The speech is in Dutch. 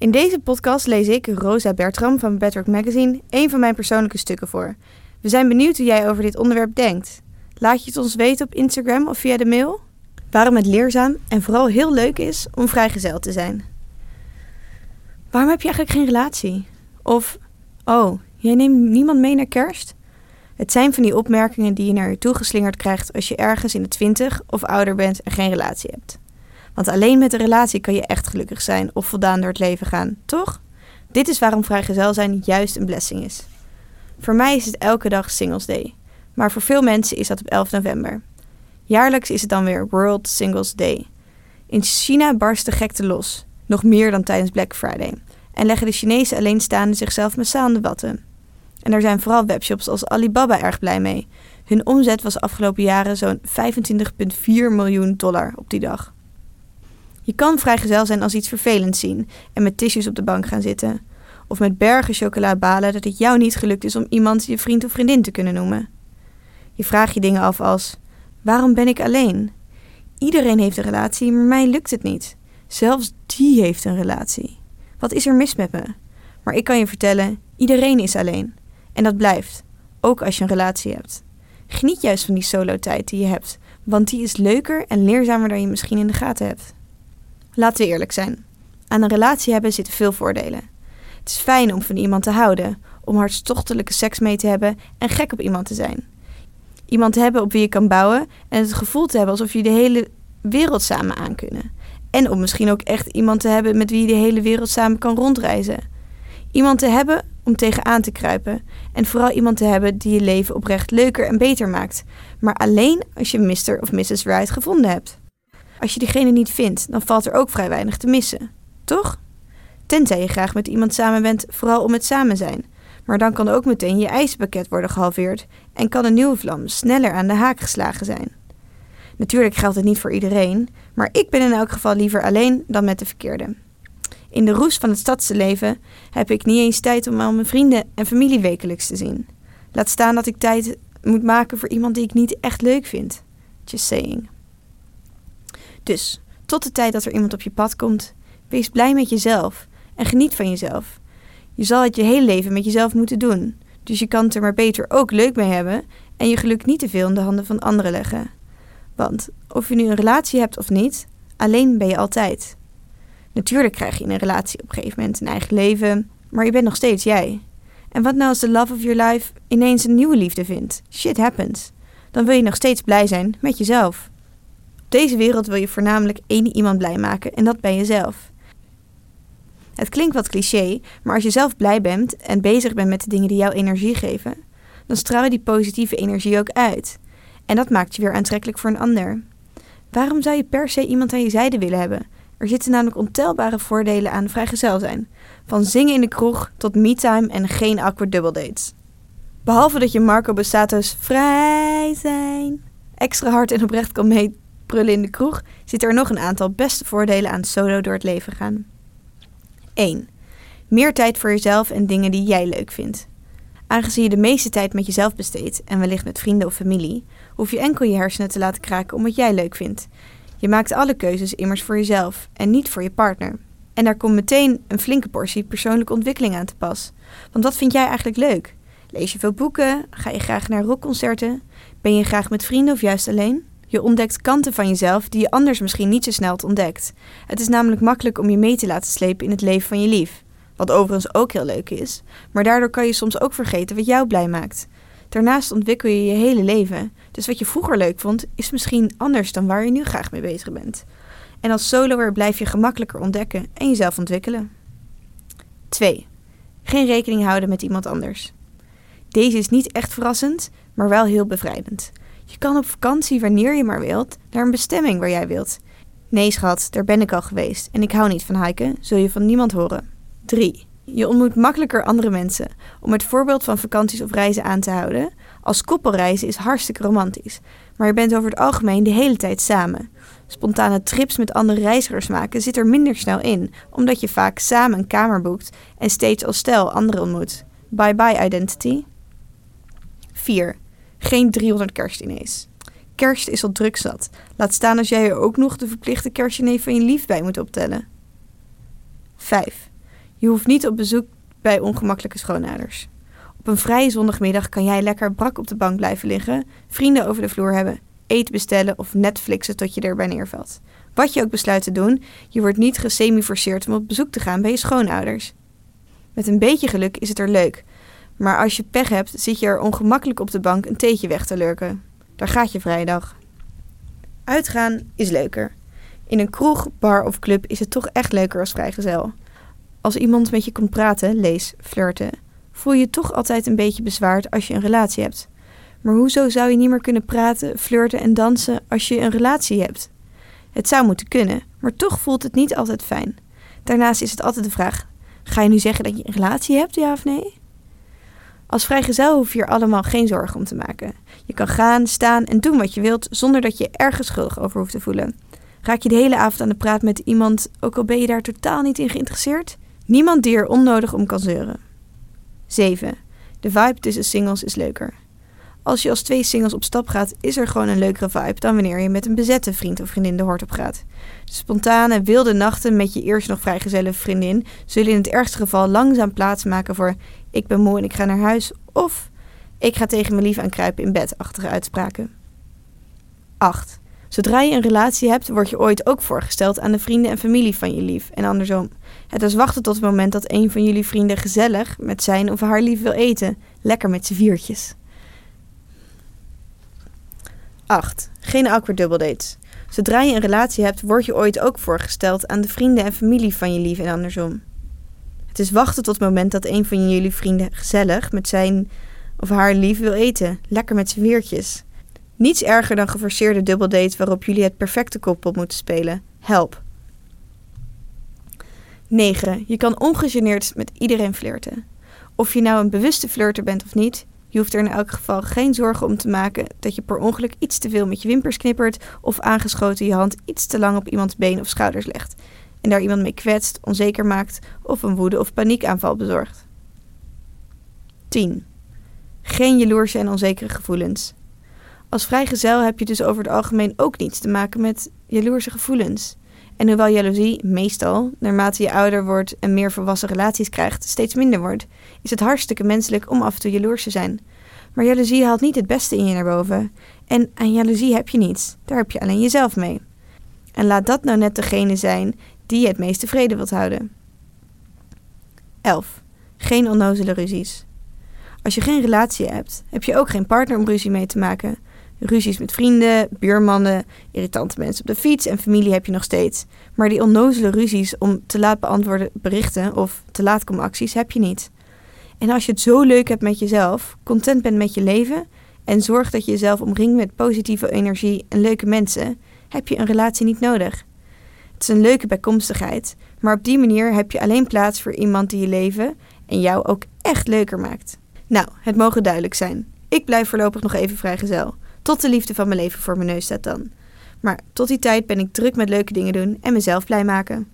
In deze podcast lees ik, Rosa Bertram van Bedrock Magazine, een van mijn persoonlijke stukken voor. We zijn benieuwd hoe jij over dit onderwerp denkt. Laat je het ons weten op Instagram of via de mail. Waarom het leerzaam en vooral heel leuk is om vrijgezel te zijn. Waarom heb je eigenlijk geen relatie? Of, oh, jij neemt niemand mee naar kerst? Het zijn van die opmerkingen die je naar je toe geslingerd krijgt als je ergens in de twintig of ouder bent en geen relatie hebt. Want alleen met een relatie kan je echt gelukkig zijn of voldaan door het leven gaan, toch? Dit is waarom vrijgezel zijn juist een blessing is. Voor mij is het elke dag Singles Day, maar voor veel mensen is dat op 11 november. Jaarlijks is het dan weer World Singles Day. In China barst de gekte los, nog meer dan tijdens Black Friday, en leggen de Chinese alleenstaanden zichzelf massaal aan de watten. En daar zijn vooral webshops als Alibaba erg blij mee. Hun omzet was afgelopen jaren zo'n 25,4 miljoen dollar op die dag. Je kan vrijgezel zijn als iets vervelends zien en met tissues op de bank gaan zitten. Of met bergen chocola balen dat het jou niet gelukt is om iemand je vriend of vriendin te kunnen noemen. Je vraagt je dingen af als: waarom ben ik alleen? Iedereen heeft een relatie, maar mij lukt het niet. Zelfs die heeft een relatie. Wat is er mis met me? Maar ik kan je vertellen: iedereen is alleen. En dat blijft, ook als je een relatie hebt. Geniet juist van die solo-tijd die je hebt, want die is leuker en leerzamer dan je misschien in de gaten hebt. Laten we eerlijk zijn. Aan een relatie hebben zitten veel voordelen. Het is fijn om van iemand te houden, om hartstochtelijke seks mee te hebben en gek op iemand te zijn. Iemand te hebben op wie je kan bouwen en het gevoel te hebben alsof je de hele wereld samen aan kunnen. En om misschien ook echt iemand te hebben met wie je de hele wereld samen kan rondreizen. Iemand te hebben om tegenaan te kruipen. En vooral iemand te hebben die je leven oprecht leuker en beter maakt. Maar alleen als je Mr. of Mrs. Right gevonden hebt. Als je diegene niet vindt, dan valt er ook vrij weinig te missen. Toch? Tenzij je graag met iemand samen bent, vooral om het samen zijn. Maar dan kan ook meteen je ijspakket worden gehalveerd en kan een nieuwe vlam sneller aan de haak geslagen zijn. Natuurlijk geldt het niet voor iedereen, maar ik ben in elk geval liever alleen dan met de verkeerde. In de roes van het stadse leven heb ik niet eens tijd om al mijn vrienden en familie wekelijks te zien. Laat staan dat ik tijd moet maken voor iemand die ik niet echt leuk vind. Just saying. Dus, tot de tijd dat er iemand op je pad komt, wees blij met jezelf en geniet van jezelf. Je zal het je hele leven met jezelf moeten doen, dus je kan het er maar beter ook leuk mee hebben en je geluk niet te veel in de handen van anderen leggen. Want of je nu een relatie hebt of niet, alleen ben je altijd. Natuurlijk krijg je in een relatie op een gegeven moment een eigen leven, maar je bent nog steeds jij. En wat nou als de love of your life ineens een nieuwe liefde vindt? Shit happens. Dan wil je nog steeds blij zijn met jezelf. Deze wereld wil je voornamelijk één iemand blij maken en dat ben jezelf. Het klinkt wat cliché, maar als je zelf blij bent en bezig bent met de dingen die jou energie geven, dan straal je die positieve energie ook uit. En dat maakt je weer aantrekkelijk voor een ander. Waarom zou je per se iemand aan je zijde willen hebben? Er zitten namelijk ontelbare voordelen aan vrijgezel zijn. Van zingen in de kroeg tot me-time en geen awkward double dates. Behalve dat je Marco Bassato's vrij zijn extra hard en oprecht kan meeprullen in de kroeg, zitten er nog een aantal beste voordelen aan solo door het leven gaan. 1. Meer tijd voor jezelf en dingen die jij leuk vindt. Aangezien je de meeste tijd met jezelf besteedt en wellicht met vrienden of familie, hoef je enkel je hersenen te laten kraken om wat jij leuk vindt je maakt alle keuzes immers voor jezelf en niet voor je partner. En daar komt meteen een flinke portie persoonlijke ontwikkeling aan te pas. Want wat vind jij eigenlijk leuk? Lees je veel boeken? Ga je graag naar rockconcerten? Ben je graag met vrienden of juist alleen? Je ontdekt kanten van jezelf die je anders misschien niet zo snel ontdekt. Het is namelijk makkelijk om je mee te laten slepen in het leven van je lief. Wat overigens ook heel leuk is, maar daardoor kan je soms ook vergeten wat jou blij maakt. Daarnaast ontwikkel je je hele leven. Dus wat je vroeger leuk vond, is misschien anders dan waar je nu graag mee bezig bent. En als soloer blijf je gemakkelijker ontdekken en jezelf ontwikkelen. 2. Geen rekening houden met iemand anders. Deze is niet echt verrassend, maar wel heel bevrijdend. Je kan op vakantie wanneer je maar wilt, naar een bestemming waar jij wilt. Nee, schat, daar ben ik al geweest en ik hou niet van hiken, zul je van niemand horen. 3. Je ontmoet makkelijker andere mensen. Om het voorbeeld van vakanties of reizen aan te houden. Als koppelreizen is hartstikke romantisch, maar je bent over het algemeen de hele tijd samen. Spontane trips met andere reizigers maken zit er minder snel in, omdat je vaak samen een kamer boekt en steeds als stel anderen ontmoet. Bye bye identity. 4. Geen 300 kerstdiners. Kerst is al druk zat. Laat staan als jij er ook nog de verplichte kerstdiner van je lief bij moet optellen. 5. Je hoeft niet op bezoek bij ongemakkelijke schoonouders. Op een vrije zondagmiddag kan jij lekker brak op de bank blijven liggen, vrienden over de vloer hebben, eten bestellen of Netflixen tot je erbij neervalt. Wat je ook besluit te doen, je wordt niet gesemi-forceerd om op bezoek te gaan bij je schoonouders. Met een beetje geluk is het er leuk, maar als je pech hebt, zit je er ongemakkelijk op de bank een theetje weg te lurken. Daar gaat je vrije dag. Uitgaan is leuker. In een kroeg, bar of club is het toch echt leuker als vrijgezel. Als iemand met je komt praten, lees flirten, voel je je toch altijd een beetje bezwaard als je een relatie hebt. Maar hoezo zou je niet meer kunnen praten, flirten en dansen als je een relatie hebt? Het zou moeten kunnen, maar toch voelt het niet altijd fijn. Daarnaast is het altijd de vraag: ga je nu zeggen dat je een relatie hebt, ja of nee? Als vrijgezel hoef je er allemaal geen zorgen om te maken. Je kan gaan, staan en doen wat je wilt zonder dat je ergens schuldig over hoeft te voelen. Raak je de hele avond aan de praat met iemand, ook al ben je daar totaal niet in geïnteresseerd? Niemand die er onnodig om kan zeuren. 7. De vibe tussen singles is leuker. Als je als twee singles op stap gaat, is er gewoon een leukere vibe dan wanneer je met een bezette vriend of vriendin de hort op gaat. De spontane, wilde nachten met je eerst nog vrijgezelle vriendin zullen in het ergste geval langzaam plaatsmaken voor ik ben moe en ik ga naar huis of ik ga tegen mijn lief aan kruipen in bed, achtige uitspraken. 8. Zodra je een relatie hebt, word je ooit ook voorgesteld aan de vrienden en familie van je lief en andersom. Het is wachten tot het moment dat een van jullie vrienden gezellig met zijn of haar lief wil eten, lekker met z'n viertjes. 8. Geen awkward dates. Zodra je een relatie hebt, word je ooit ook voorgesteld aan de vrienden en familie van je lief en andersom. Het is wachten tot het moment dat een van jullie vrienden gezellig met zijn of haar lief wil eten, lekker met z'n viertjes. Niets erger dan geforceerde dubbeldates waarop jullie het perfecte koppel moeten spelen. Help. 9. Je kan ongegeneerd met iedereen flirten. Of je nou een bewuste flirter bent of niet, je hoeft er in elk geval geen zorgen om te maken dat je per ongeluk iets te veel met je wimpers knippert of aangeschoten je hand iets te lang op iemands been of schouders legt en daar iemand mee kwetst, onzeker maakt of een woede- of paniekaanval bezorgt. 10. Geen jaloerse en onzekere gevoelens. Als vrijgezel heb je dus over het algemeen ook niets te maken met jaloerse gevoelens. En hoewel jaloezie meestal, naarmate je ouder wordt en meer volwassen relaties krijgt, steeds minder wordt, is het hartstikke menselijk om af en toe jaloers te zijn. Maar jaloezie haalt niet het beste in je naar boven. En aan jaloezie heb je niets, daar heb je alleen jezelf mee. En laat dat nou net degene zijn die je het meest tevreden wilt houden. 11. Geen onnozele ruzies. Als je geen relatie hebt, heb je ook geen partner om ruzie mee te maken. Ruzies met vrienden, buurmannen, irritante mensen op de fiets en familie heb je nog steeds. Maar die onnozele ruzies om te laat beantwoorden berichten of te laat komen acties heb je niet. En als je het zo leuk hebt met jezelf, content bent met je leven en zorgt dat je jezelf omringt met positieve energie en leuke mensen, heb je een relatie niet nodig. Het is een leuke bijkomstigheid, maar op die manier heb je alleen plaats voor iemand die je leven en jou ook echt leuker maakt. Nou, het mogen duidelijk zijn. Ik blijf voorlopig nog even vrijgezel. Tot de liefde van mijn leven voor mijn neus staat dan. Maar tot die tijd ben ik druk met leuke dingen doen en mezelf blij maken.